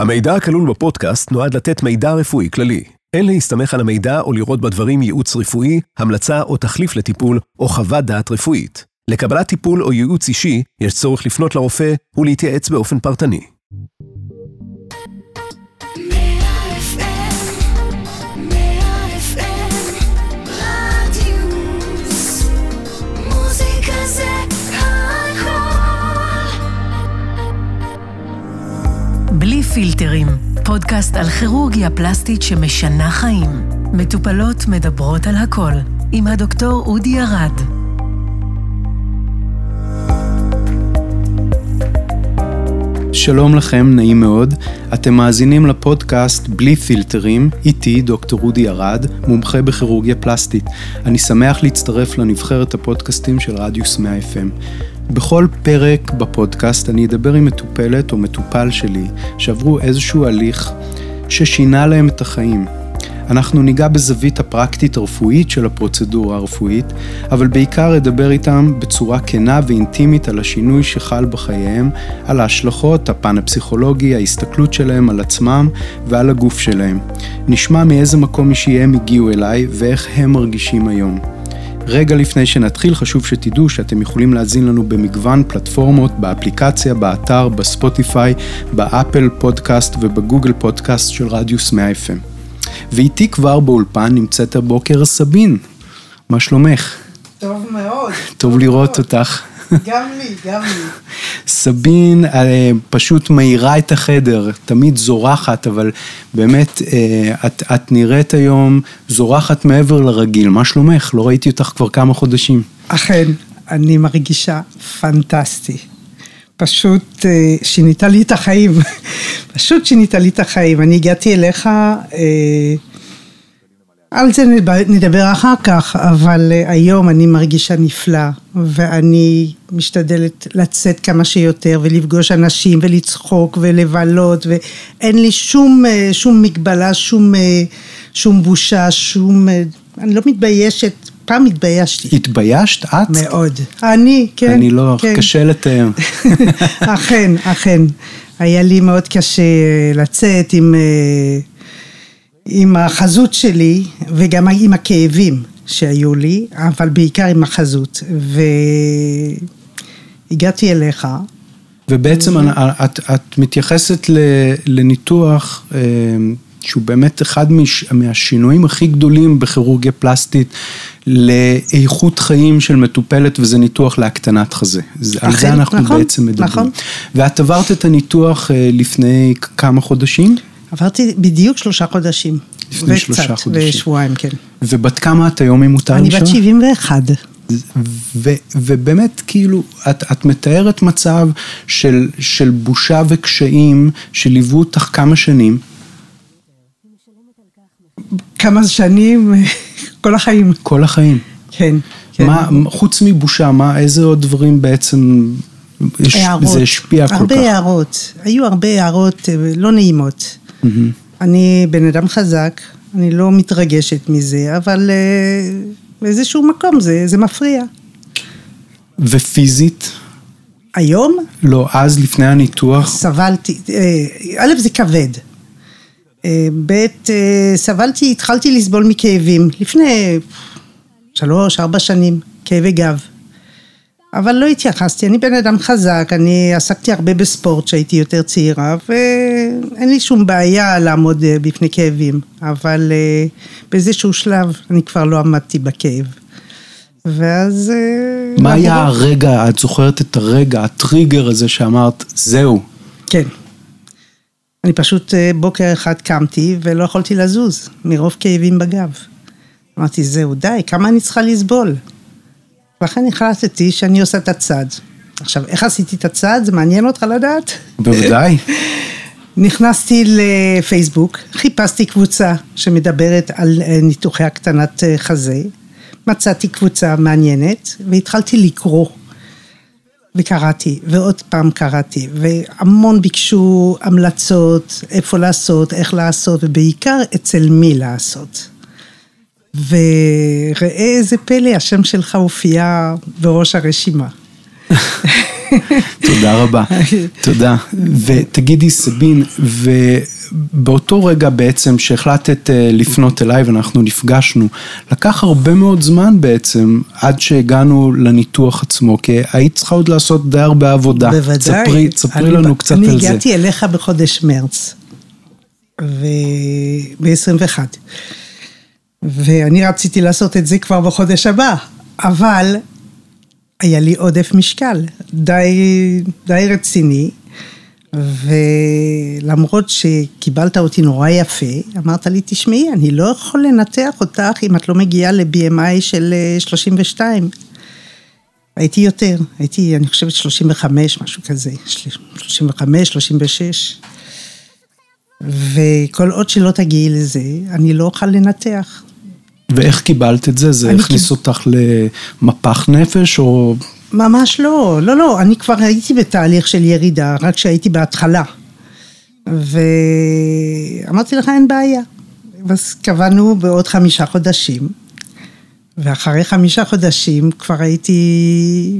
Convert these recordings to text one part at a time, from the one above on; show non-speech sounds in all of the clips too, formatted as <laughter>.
המידע הכלול בפודקאסט נועד לתת מידע רפואי כללי. אין להסתמך על המידע או לראות בדברים ייעוץ רפואי, המלצה או תחליף לטיפול, או חוות דעת רפואית. לקבלת טיפול או ייעוץ אישי, יש צורך לפנות לרופא ולהתייעץ באופן פרטני. בלי פילטרים, פודקאסט על כירורגיה פלסטית שמשנה חיים. מטופלות מדברות על הכל, עם הדוקטור אודי ארד. שלום לכם, נעים מאוד. אתם מאזינים לפודקאסט בלי פילטרים, איתי דוקטור אודי ארד, מומחה בכירורגיה פלסטית. אני שמח להצטרף לנבחרת הפודקאסטים של רדיוס 100 FM. בכל פרק בפודקאסט אני אדבר עם מטופלת או מטופל שלי שעברו איזשהו הליך ששינה להם את החיים. אנחנו ניגע בזווית הפרקטית הרפואית של הפרוצדורה הרפואית, אבל בעיקר אדבר איתם בצורה כנה ואינטימית על השינוי שחל בחייהם, על ההשלכות, הפן הפסיכולוגי, ההסתכלות שלהם על עצמם ועל הגוף שלהם. נשמע מאיזה מקום אישי הם הגיעו אליי ואיך הם מרגישים היום. רגע לפני שנתחיל, חשוב שתדעו שאתם יכולים להזין לנו במגוון פלטפורמות, באפליקציה, באתר, בספוטיפיי, באפל פודקאסט ובגוגל פודקאסט של רדיוס 100 FM. ואיתי כבר באולפן נמצאת הבוקר סבין. מה שלומך? טוב מאוד. טוב לראות אותך. גם לי, גם לי. סבין אה, פשוט מאירה את החדר, תמיד זורחת, אבל באמת, אה, את, את נראית היום זורחת מעבר לרגיל. מה שלומך? לא ראיתי אותך כבר כמה חודשים. אכן, אני מרגישה פנטסטי. פשוט אה, שינית לי את החיים. <laughs> פשוט שינית לי את החיים. אני הגעתי אליך... על זה נדבר אחר כך, אבל אה, היום אני מרגישה נפלא, ואני משתדלת לצאת כמה שיותר, ולפגוש אנשים, ולצחוק, ולבלות, ואין לי שום, אה, שום מגבלה, שום, אה, שום בושה, שום... אני לא מתביישת, פעם התביישתי. התביישת את? מאוד. אני, כן. אני לא, כן. קשה לתאר. <laughs> אכן, אכן. היה לי מאוד קשה לצאת עם... עם החזות שלי וגם עם הכאבים שהיו לי, אבל בעיקר עם החזות. והגעתי אליך. ובעצם ו... את, את מתייחסת לניתוח אה, שהוא באמת אחד מהשינויים הכי גדולים בכירורגיה פלסטית לאיכות חיים של מטופלת וזה ניתוח להקטנת חזה. אחרי, על זה אנחנו נכון, בעצם מדברים. נכון. ואת עברת את הניתוח אה, לפני כמה חודשים? עברתי בדיוק שלושה חודשים. לפני שלושה חודשים. ושבועיים, כן. ובת כמה את היום, אם מותר לשאול? אני בת 71. ו, ובאמת, כאילו, את, את מתארת מצב של, של בושה וקשיים שליוו אותך כמה שנים. כמה שנים, <laughs> כל החיים. כל החיים. כן, כן. מה, חוץ מבושה, מה, איזה עוד דברים בעצם, הערות. זה השפיע כל כך? הרבה הערות, היו הרבה הערות אה, לא נעימות. Mm-hmm. אני בן אדם חזק, אני לא מתרגשת מזה, אבל אה, באיזשהו מקום זה, זה מפריע. ופיזית? היום? לא, אז לפני הניתוח? סבלתי, אה, א' זה כבד, אה, ב' סבלתי, התחלתי לסבול מכאבים לפני שלוש, ארבע שנים, כאבי גב. אבל לא התייחסתי, אני בן אדם חזק, אני עסקתי הרבה בספורט כשהייתי יותר צעירה, ואין לי שום בעיה לעמוד אה, בפני כאבים, אבל אה, באיזשהו שלב אני כבר לא עמדתי בכאב. ואז... אה, מה היה הרגע, את זוכרת את הרגע, הטריגר הזה שאמרת, זהו. כן. אני פשוט בוקר אחד קמתי ולא יכולתי לזוז, מרוב כאבים בגב. אמרתי, זהו, די, כמה אני צריכה לסבול? ולכן החלטתי שאני עושה את הצעד. עכשיו, איך עשיתי את הצעד? זה מעניין אותך לדעת? בוודאי. <laughs> נכנסתי לפייסבוק, חיפשתי קבוצה שמדברת על אה, ניתוחי הקטנת אה, חזה, מצאתי קבוצה מעניינת והתחלתי לקרוא. וקראתי, ועוד פעם קראתי, והמון ביקשו המלצות, איפה לעשות, איך לעשות, ובעיקר אצל מי לעשות. וראה איזה פלא, השם שלך הופיע בראש הרשימה. תודה רבה, תודה. ותגידי סבין, ובאותו רגע בעצם שהחלטת אה, לפנות אליי ואנחנו נפגשנו, לקח הרבה מאוד זמן בעצם עד שהגענו לניתוח עצמו, כי היית צריכה עוד לעשות די הרבה עבודה. בוודאי. ספרי, ספרי לנו קצת על זה. אני הגעתי אליך בחודש מרץ, ב-21. ואני רציתי לעשות את זה כבר בחודש הבא, אבל היה לי עודף משקל, די, די רציני, ולמרות שקיבלת אותי נורא יפה, אמרת לי, תשמעי, אני לא יכול לנתח אותך אם את לא מגיעה ל-BMI של 32. אה, הייתי יותר, הייתי, אני חושבת, 35, משהו כזה, 35, 36. וכל עוד שלא תגיעי לזה, אני לא אוכל לנתח. ואיך קיבלת את זה? זה הכניס קיב... אותך למפח נפש או... ממש לא, לא, לא, אני כבר הייתי בתהליך של ירידה, רק שהייתי בהתחלה. ואמרתי לך, אין בעיה. אז קבענו בעוד חמישה חודשים, ואחרי חמישה חודשים כבר הייתי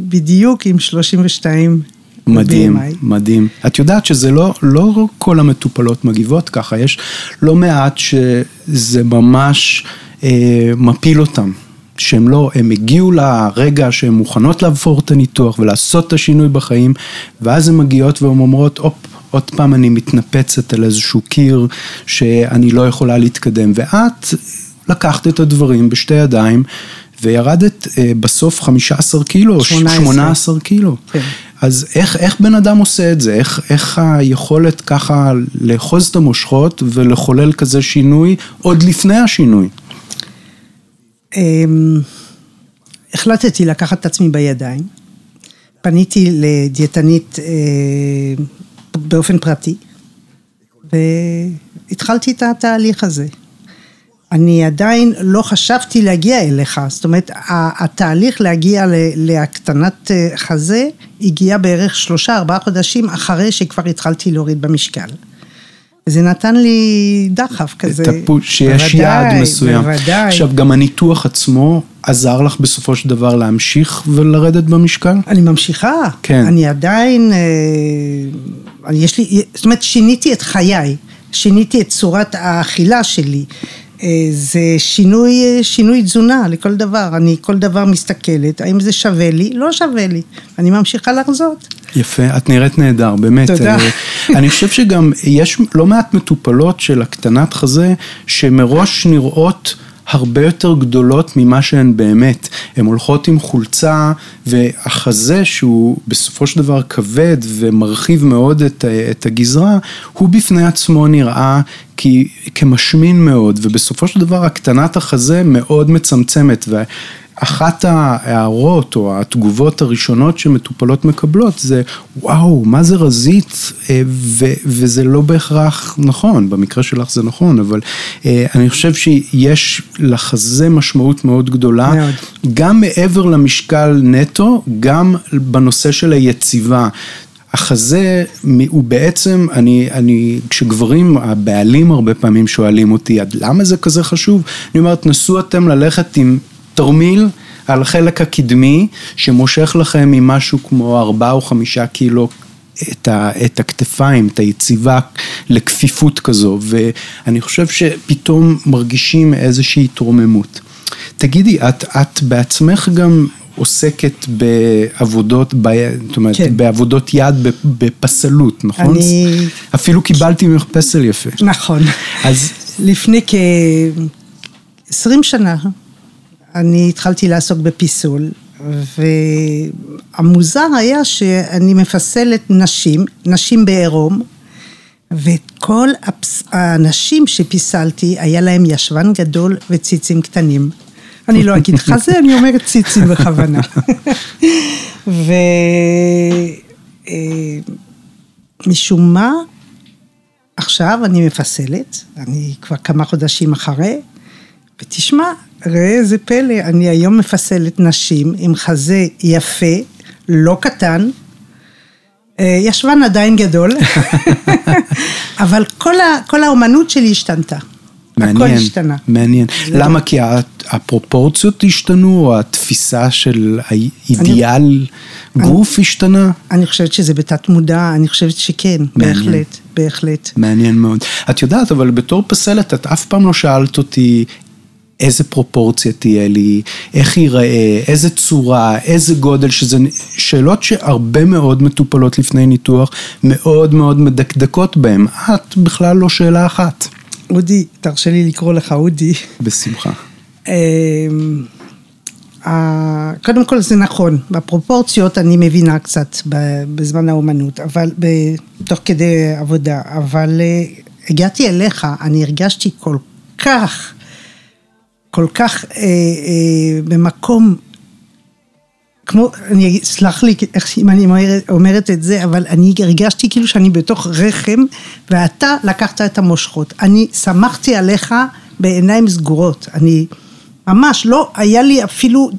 בדיוק עם 32 מדהים, BMI. מדהים. את יודעת שזה לא, לא כל המטופלות מגיבות ככה, יש לא מעט שזה ממש מפיל אותם. שהם לא, הם הגיעו לרגע שהן מוכנות לעבור את הניתוח ולעשות את השינוי בחיים, ואז הן מגיעות והן אומרות, הופ, עוד פעם אני מתנפצת על איזשהו קיר שאני לא יכולה להתקדם. ואת לקחת את הדברים בשתי ידיים וירדת אה, בסוף 15 קילו, 18, 18 קילו. כן. אז איך, איך בן אדם עושה את זה? איך, איך היכולת ככה לאחוז את המושכות ולחולל כזה שינוי עוד לפני השינוי? אמ, החלטתי לקחת את עצמי בידיים. פניתי לדיאטנית אה, באופן פרטי, והתחלתי את התהליך הזה. אני עדיין לא חשבתי להגיע אליך, זאת אומרת, התהליך להגיע להקטנת אה, חזה הגיע בערך שלושה, ארבעה חודשים אחרי שכבר התחלתי להוריד במשקל. זה נתן לי דחף כזה. את הפוש, שיש בוודאי, יעד מסוים. בוודאי. עכשיו, גם הניתוח עצמו עזר לך בסופו של דבר להמשיך ולרדת במשקל? אני ממשיכה. כן. אני עדיין, אה, יש לי, זאת אומרת, שיניתי את חיי, שיניתי את צורת האכילה שלי. אה, זה שינוי, שינוי תזונה לכל דבר, אני כל דבר מסתכלת, האם זה שווה לי? לא שווה לי, אני ממשיכה לחזות. יפה, את נראית נהדר, באמת. תודה. אני חושב שגם יש לא מעט מטופלות של הקטנת חזה, שמראש נראות... הרבה יותר גדולות ממה שהן באמת. הן הולכות עם חולצה והחזה שהוא בסופו של דבר כבד ומרחיב מאוד את, את הגזרה, הוא בפני עצמו נראה כי, כמשמין מאוד ובסופו של דבר הקטנת החזה מאוד מצמצמת. אחת ההערות או התגובות הראשונות שמטופלות מקבלות זה וואו, מה זה רזית אה, ו- וזה לא בהכרח נכון, במקרה שלך זה נכון, אבל אה, אני חושב שיש לחזה משמעות מאוד גדולה, מאוד. גם מעבר למשקל נטו, גם בנושא של היציבה. החזה הוא בעצם, אני, אני, כשגברים, הבעלים הרבה פעמים שואלים אותי, עד למה זה כזה חשוב? אני אומר, תנסו אתם ללכת עם תרמיל על החלק הקדמי שמושך לכם ממשהו כמו ארבעה או חמישה קילו את, ה, את הכתפיים, את היציבה לכפיפות כזו, ואני חושב שפתאום מרגישים איזושהי התרוממות. תגידי, את, את בעצמך גם עוסקת בעבודות, ב, זאת אומרת, כן. בעבודות יד בפסלות, נכון? אני... אפילו קיבלתי ממך פסל יפה. נכון. אז... לפני כ-20 שנה אני התחלתי לעסוק בפיסול, והמוזר היה שאני מפסלת נשים, נשים בעירום, ואת כל הפס... האנשים שפיסלתי, היה להם ישבן גדול וציצים קטנים. אני לא אגיד חזה, אני אומרת ציצים בכוונה. ומשום אה, מה, עכשיו אני מפסלת, אני כבר כמה חודשים אחרי, ותשמע, ראה איזה פלא, אני היום מפסלת נשים עם חזה יפה, לא קטן, אה, ישבן עדיין גדול, <laughs> אבל כל, ה, כל האומנות שלי השתנתה. מעניין, הכל השתנה. מעניין. למה? כי הפרופורציות השתנו, או התפיסה של האידיאל אני, גוף אני, השתנה? אני חושבת שזה בתת מודע, אני חושבת שכן, מעניין. בהחלט, בהחלט. מעניין מאוד. את יודעת, אבל בתור פסלת, את אף פעם לא שאלת אותי איזה פרופורציה תהיה לי, איך ייראה, איזה צורה, איזה גודל, שזה שאלות שהרבה מאוד מטופלות לפני ניתוח, מאוד מאוד מדקדקות בהן. את בכלל לא שאלה אחת. אודי, תרשה לי לקרוא לך אודי. בשמחה. אמ, קודם כל זה נכון, בפרופורציות אני מבינה קצת בזמן האומנות, אבל תוך כדי עבודה, אבל אה, הגעתי אליך, אני הרגשתי כל כך כל כך אה, אה, במקום, כמו, אני, סלח לי איך אם אני אומרת, אומרת את זה, אבל אני הרגשתי כאילו שאני בתוך רחם, ואתה לקחת את המושכות. אני שמחתי עליך בעיניים סגורות. אני ממש לא, היה לי אפילו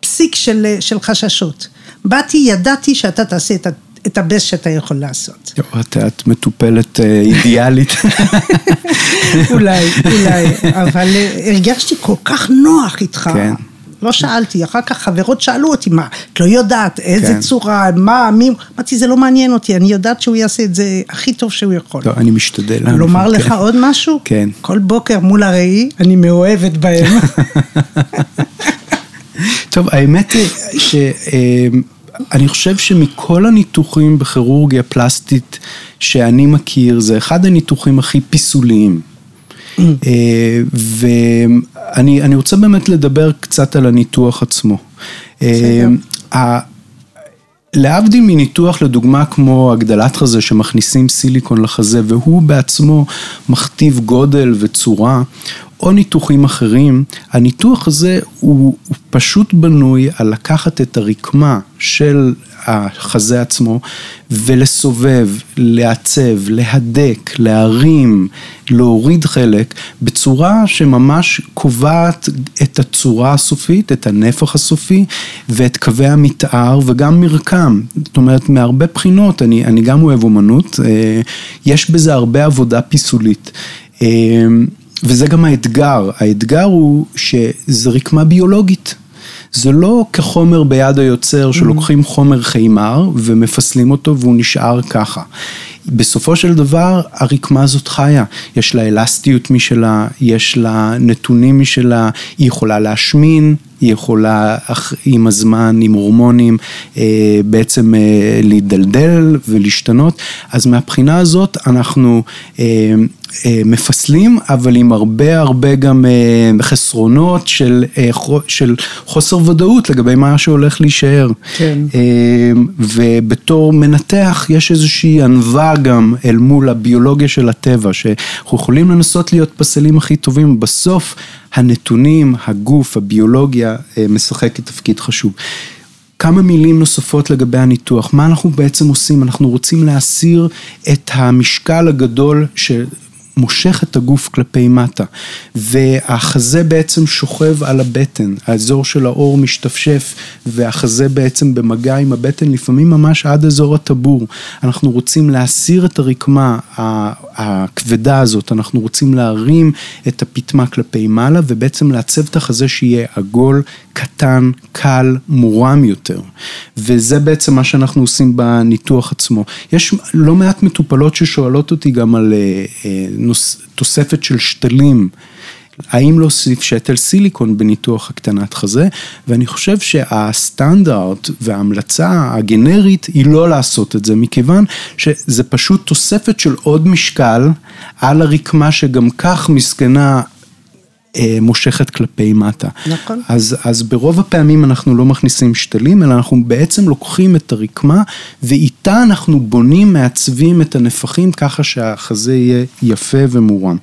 פסיק של, של חששות. באתי, ידעתי שאתה תעשה את את הבסט שאתה יכול לעשות. את, את מטופלת אה, אידיאלית. <laughs> אולי, אולי, אבל אה, הרגשתי כל כך נוח איתך. כן. לא שאלתי, אחר כך חברות שאלו אותי, מה, את לא יודעת איזה כן. צורה, מה, מי, אמרתי, זה לא מעניין אותי, אני יודעת שהוא יעשה את זה הכי טוב שהוא יכול. לא, אני משתדל. לומר כן. לך עוד משהו? כן. כל בוקר מול הראי, אני מאוהבת בהם. <laughs> טוב, האמת היא ש... אה, אני חושב שמכל הניתוחים בכירורגיה פלסטית שאני מכיר, זה אחד הניתוחים הכי פיסוליים. אה, ואני רוצה באמת לדבר קצת על הניתוח עצמו. אה, להבדיל מניתוח לדוגמה כמו הגדלת חזה שמכניסים סיליקון לחזה והוא בעצמו מכתיב גודל וצורה, או ניתוחים אחרים, הניתוח הזה הוא, הוא פשוט בנוי על לקחת את הרקמה של החזה עצמו ולסובב, לעצב, להדק, להרים, להוריד חלק בצורה שממש קובעת את הצורה הסופית, את הנפח הסופי ואת קווי המתאר וגם מרקם. זאת אומרת, מהרבה בחינות, אני, אני גם אוהב אומנות, אה, יש בזה הרבה עבודה פיסולית. וזה גם האתגר, האתגר הוא שזה רקמה ביולוגית. זה לא כחומר ביד היוצר שלוקחים חומר חימר ומפסלים אותו והוא נשאר ככה. בסופו של דבר הרקמה הזאת חיה, יש לה אלסטיות משלה, יש לה נתונים משלה, היא יכולה להשמין, היא יכולה עם הזמן, עם הורמונים, אה, בעצם אה, להידלדל ולהשתנות, אז מהבחינה הזאת אנחנו אה, מפסלים, אבל עם הרבה הרבה גם חסרונות של, של חוסר ודאות לגבי מה שהולך להישאר. כן. ובתור מנתח יש איזושהי ענווה גם אל מול הביולוגיה של הטבע, שאנחנו יכולים לנסות להיות פסלים הכי טובים, בסוף הנתונים, הגוף, הביולוגיה, אה, משחקת תפקיד חשוב. כמה מילים נוספות לגבי הניתוח, מה אנחנו בעצם עושים? אנחנו רוצים להסיר את המשקל הגדול של... מושך את הגוף כלפי מטה, והחזה בעצם שוכב על הבטן, האזור של האור משתפשף, והחזה בעצם במגע עם הבטן, לפעמים ממש עד אזור הטבור. אנחנו רוצים להסיר את הרקמה הכבדה הזאת, אנחנו רוצים להרים את הפטמה כלפי מעלה, ובעצם לעצב את החזה שיהיה עגול, קטן, קל, מורם יותר. וזה בעצם מה שאנחנו עושים בניתוח עצמו. יש לא מעט מטופלות ששואלות אותי גם על אה, אה, נוס, תוספת של שתלים. האם להוסיף שתל סיליקון בניתוח הקטנת חזה, ואני חושב שהסטנדרט וההמלצה הגנרית היא לא לעשות את זה, מכיוון שזה פשוט תוספת של עוד משקל על הרקמה שגם כך מסכנה מושכת כלפי מטה. נכון. אז, אז ברוב הפעמים אנחנו לא מכניסים שתלים, אלא אנחנו בעצם לוקחים את הרקמה, ואיתה אנחנו בונים, מעצבים את הנפחים ככה שהחזה יהיה יפה ומורם.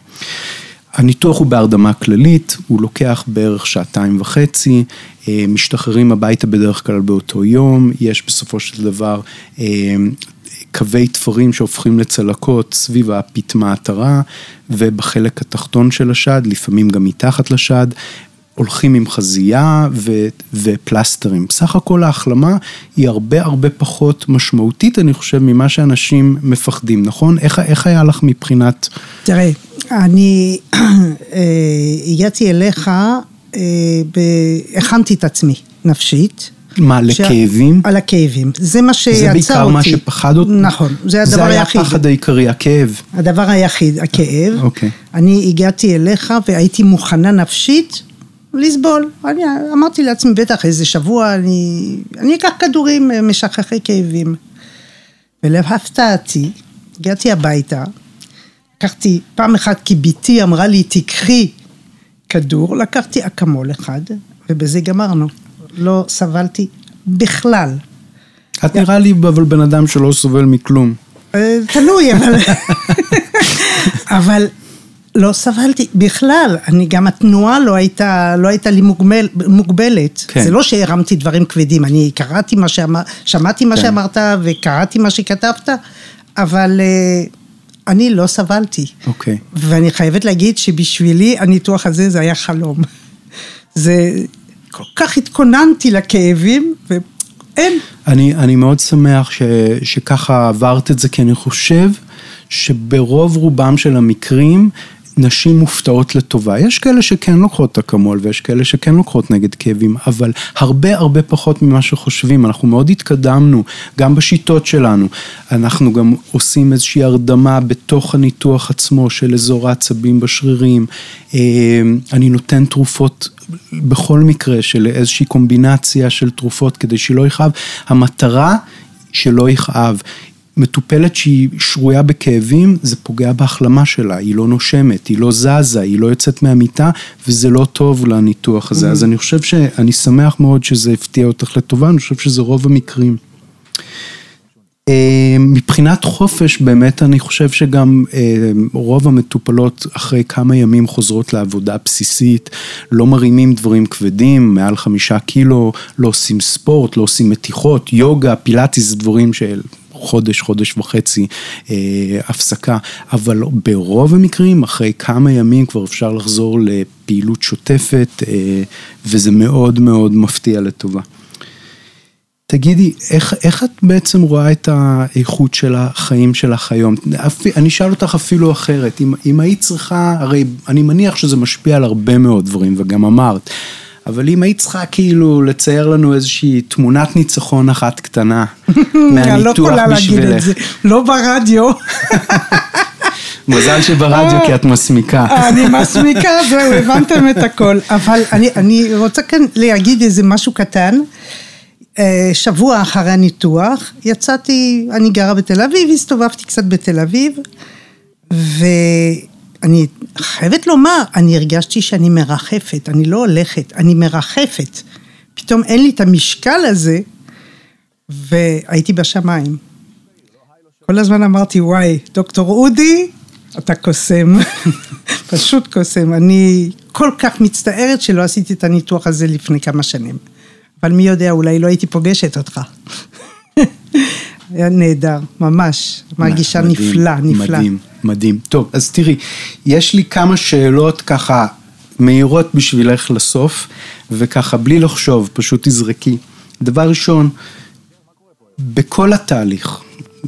הניתוח הוא בהרדמה כללית, הוא לוקח בערך שעתיים וחצי, אה, משתחררים הביתה בדרך כלל באותו יום, יש בסופו של דבר אה, קווי תפרים שהופכים לצלקות סביב הפטמה התרה ובחלק התחתון של השד, לפעמים גם מתחת לשד. הולכים עם חזייה ו, ופלסטרים. בסך הכל ההחלמה היא הרבה הרבה פחות משמעותית, אני חושב, ממה שאנשים מפחדים, נכון? איך, איך היה לך מבחינת... תראה, אני אה, הגעתי אליך, אה, הכנתי את עצמי נפשית. מה. לכאבים? על הכאבים. זה מה שיצא אותי. זה בעיקר מה שפחד אותי? נכון, זה הדבר היחיד. זה היה הפחד העיקרי, הכאב. הדבר היחיד, הכאב. אוקיי. אני הגעתי אליך והייתי מוכנה נפשית לסבול. אני אמרתי לעצמי, בטח איזה שבוע אני, אני אקח כדורים אה, משככי כאבים. ולהפתעתי, הגעתי הביתה, לקחתי פעם אחת כי בתי אמרה לי, תיקחי כדור, לקחתי אקמול אחד, ובזה גמרנו. לא סבלתי בכלל. את נראה לי אבל בן אדם שלא סובל מכלום. אה, תלוי, אבל... <laughs> אבל לא סבלתי בכלל, אני גם התנועה לא הייתה, לא הייתה לי מוגבל, מוגבלת. כן. זה לא שהרמתי דברים כבדים, אני קראתי מה שאמר, שמעתי מה כן. שאמרת וקראתי מה שכתבת, אבל uh, אני לא סבלתי. אוקיי. ואני חייבת להגיד שבשבילי הניתוח הזה זה היה חלום. זה, כל כך התכוננתי לכאבים, ואין. אני, אני מאוד שמח ש, שככה עברת את זה, כי אני חושב שברוב רובם של המקרים, נשים מופתעות לטובה. יש כאלה שכן לוקחות אקמול ויש כאלה שכן לוקחות נגד כאבים, אבל הרבה הרבה פחות ממה שחושבים. אנחנו מאוד התקדמנו, גם בשיטות שלנו. אנחנו גם עושים איזושהי הרדמה בתוך הניתוח עצמו של אזור העצבים בשרירים. אה, אני נותן תרופות בכל מקרה של איזושהי קומבינציה של תרופות כדי שלא יכאב. המטרה שלא יכאב. מטופלת שהיא שרויה בכאבים, זה פוגע בהחלמה שלה, היא לא נושמת, היא לא זזה, היא לא יוצאת מהמיטה, וזה לא טוב לניתוח הזה. Mm-hmm. אז אני חושב שאני שמח מאוד שזה הפתיע אותך לטובה, אני חושב שזה רוב המקרים. אה, מבחינת חופש, באמת אני חושב שגם אה, רוב המטופלות אחרי כמה ימים חוזרות לעבודה בסיסית, לא מרימים דברים כבדים, מעל חמישה קילו, לא עושים ספורט, לא עושים מתיחות, יוגה, פילאטיס, דברים של חודש, חודש וחצי אה, הפסקה, אבל ברוב המקרים, אחרי כמה ימים כבר אפשר לחזור לפעילות שוטפת, אה, וזה מאוד מאוד מפתיע לטובה. תגידי, איך, איך את בעצם רואה את האיכות של החיים שלך היום? אני אשאל אותך אפילו אחרת, אם, אם היית צריכה, הרי אני מניח שזה משפיע על הרבה מאוד דברים, וגם אמרת, אבל אם היית צריכה כאילו לצייר לנו איזושהי תמונת ניצחון אחת קטנה מהניתוח <laughs> בשבילך. אני לא להגיד את זה, לא ברדיו. <laughs> מזל שברדיו כי את מסמיקה. אני <laughs> מסמיקה, זהו, הבנתם את הכל. אבל אני, אני רוצה כאן להגיד איזה משהו קטן. אה, שבוע אחרי הניתוח, יצאתי, אני גרה בתל אביב, הסתובבתי קצת בתל אביב, ו... אני חייבת לומר, אני הרגשתי שאני מרחפת, אני לא הולכת, אני מרחפת. פתאום אין לי את המשקל הזה, והייתי בשמיים. כל הזמן אמרתי, וואי, דוקטור אודי, אתה קוסם, <laughs> פשוט קוסם. אני כל כך מצטערת שלא עשיתי את הניתוח הזה לפני כמה שנים. אבל מי יודע, אולי לא הייתי פוגשת אותך. <laughs> היה נהדר, ממש, מרגישה נפלא, נפלא. מדהים, מדהים. טוב, אז תראי, יש לי כמה שאלות ככה מהירות בשבילך לסוף, וככה בלי לחשוב, פשוט תזרקי. דבר ראשון, בכל התהליך,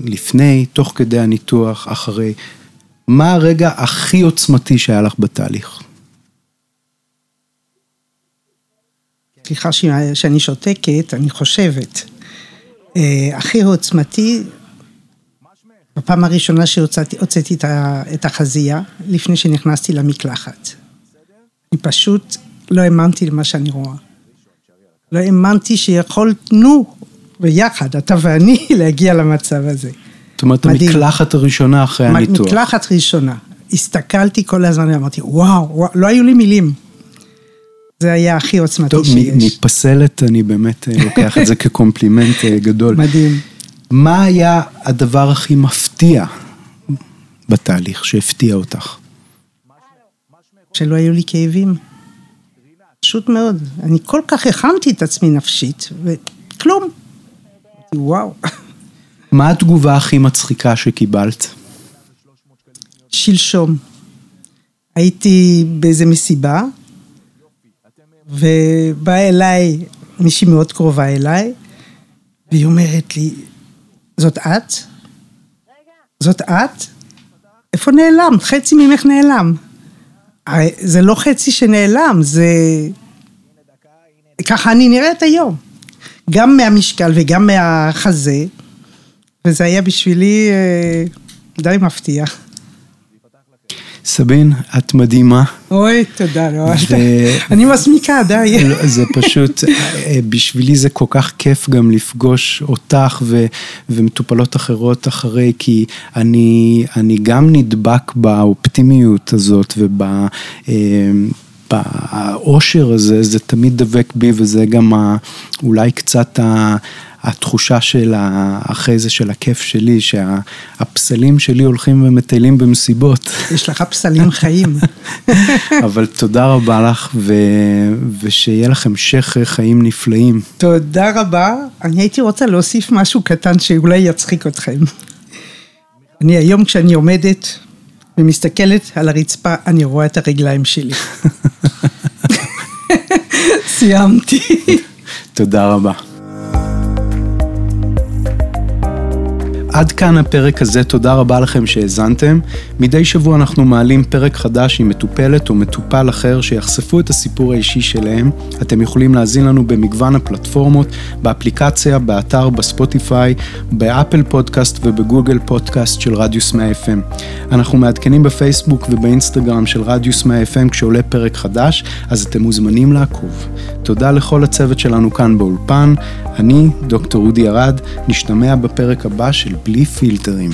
לפני, תוך כדי הניתוח, אחרי, מה הרגע הכי עוצמתי שהיה לך בתהליך? סליחה שאני שותקת, אני חושבת. אה, הכי עוצמתי, בפעם הראשונה שהוצאתי את החזייה, לפני שנכנסתי למקלחת. אני פשוט לא האמנתי למה שאני רואה. לא האמנתי שיכולנו ביחד, אתה ואני, <laughs> להגיע למצב הזה. זאת אומרת, מדהים. המקלחת הראשונה אחרי הניתוח. מקלחת ראשונה. הסתכלתי כל הזמן ואמרתי, וואו, וואו, לא היו לי מילים. זה היה הכי עוצמתי טוב, שיש. טוב, מפסלת אני באמת אה, לוקח את זה <laughs> כקומפלימנט אה, גדול. מדהים. מה היה הדבר הכי מפתיע בתהליך שהפתיע אותך? שלא היו לי כאבים. פשוט מאוד. אני כל כך הכנתי את עצמי נפשית, וכלום. וואו. מה התגובה הכי מצחיקה שקיבלת? שלשום. הייתי באיזה מסיבה, ובאה אליי מישהי מאוד קרובה אליי, והיא אומרת לי, זאת את? זאת את? איפה נעלם? חצי ממך נעלם. זה לא חצי שנעלם, זה... ככה אני נראית היום. גם מהמשקל וגם מהחזה, וזה היה בשבילי אה, די מפתיע. סבין, את מדהימה. אוי, תודה, לא, אני מסמיקה, די. לא, זה פשוט, אה, בשבילי זה כל כך כיף גם לפגוש אותך ו, ומטופלות אחרות אחרי, כי אני, אני גם נדבק באופטימיות הזאת וב... אה, באושר הזה, זה תמיד דבק בי וזה גם אולי קצת התחושה של אחרי זה של הכיף שלי, שהפסלים שלי הולכים ומטיילים במסיבות. יש לך פסלים חיים. <laughs> אבל תודה רבה לך, ו... ושיהיה לך המשך חיים נפלאים. תודה רבה. אני הייתי רוצה להוסיף משהו קטן שאולי יצחיק אתכם. אני היום כשאני עומדת ומסתכלת על הרצפה, אני רואה את הרגליים שלי. <laughs> <laughs> סיימתי. תודה רבה. עד כאן הפרק הזה, תודה רבה לכם שהאזנתם. מדי שבוע אנחנו מעלים פרק חדש עם מטופלת או מטופל אחר שיחשפו את הסיפור האישי שלהם. אתם יכולים להאזין לנו במגוון הפלטפורמות, באפליקציה, באתר, בספוטיפיי, באפל פודקאסט ובגוגל פודקאסט של רדיוס 100 FM. אנחנו מעדכנים בפייסבוק ובאינסטגרם של רדיוס 100 FM כשעולה פרק חדש, אז אתם מוזמנים לעקוב. תודה לכל הצוות שלנו כאן באולפן. אני, דוקטור אודי ארד, נשתמע בפרק הבא של בלי פילטרים.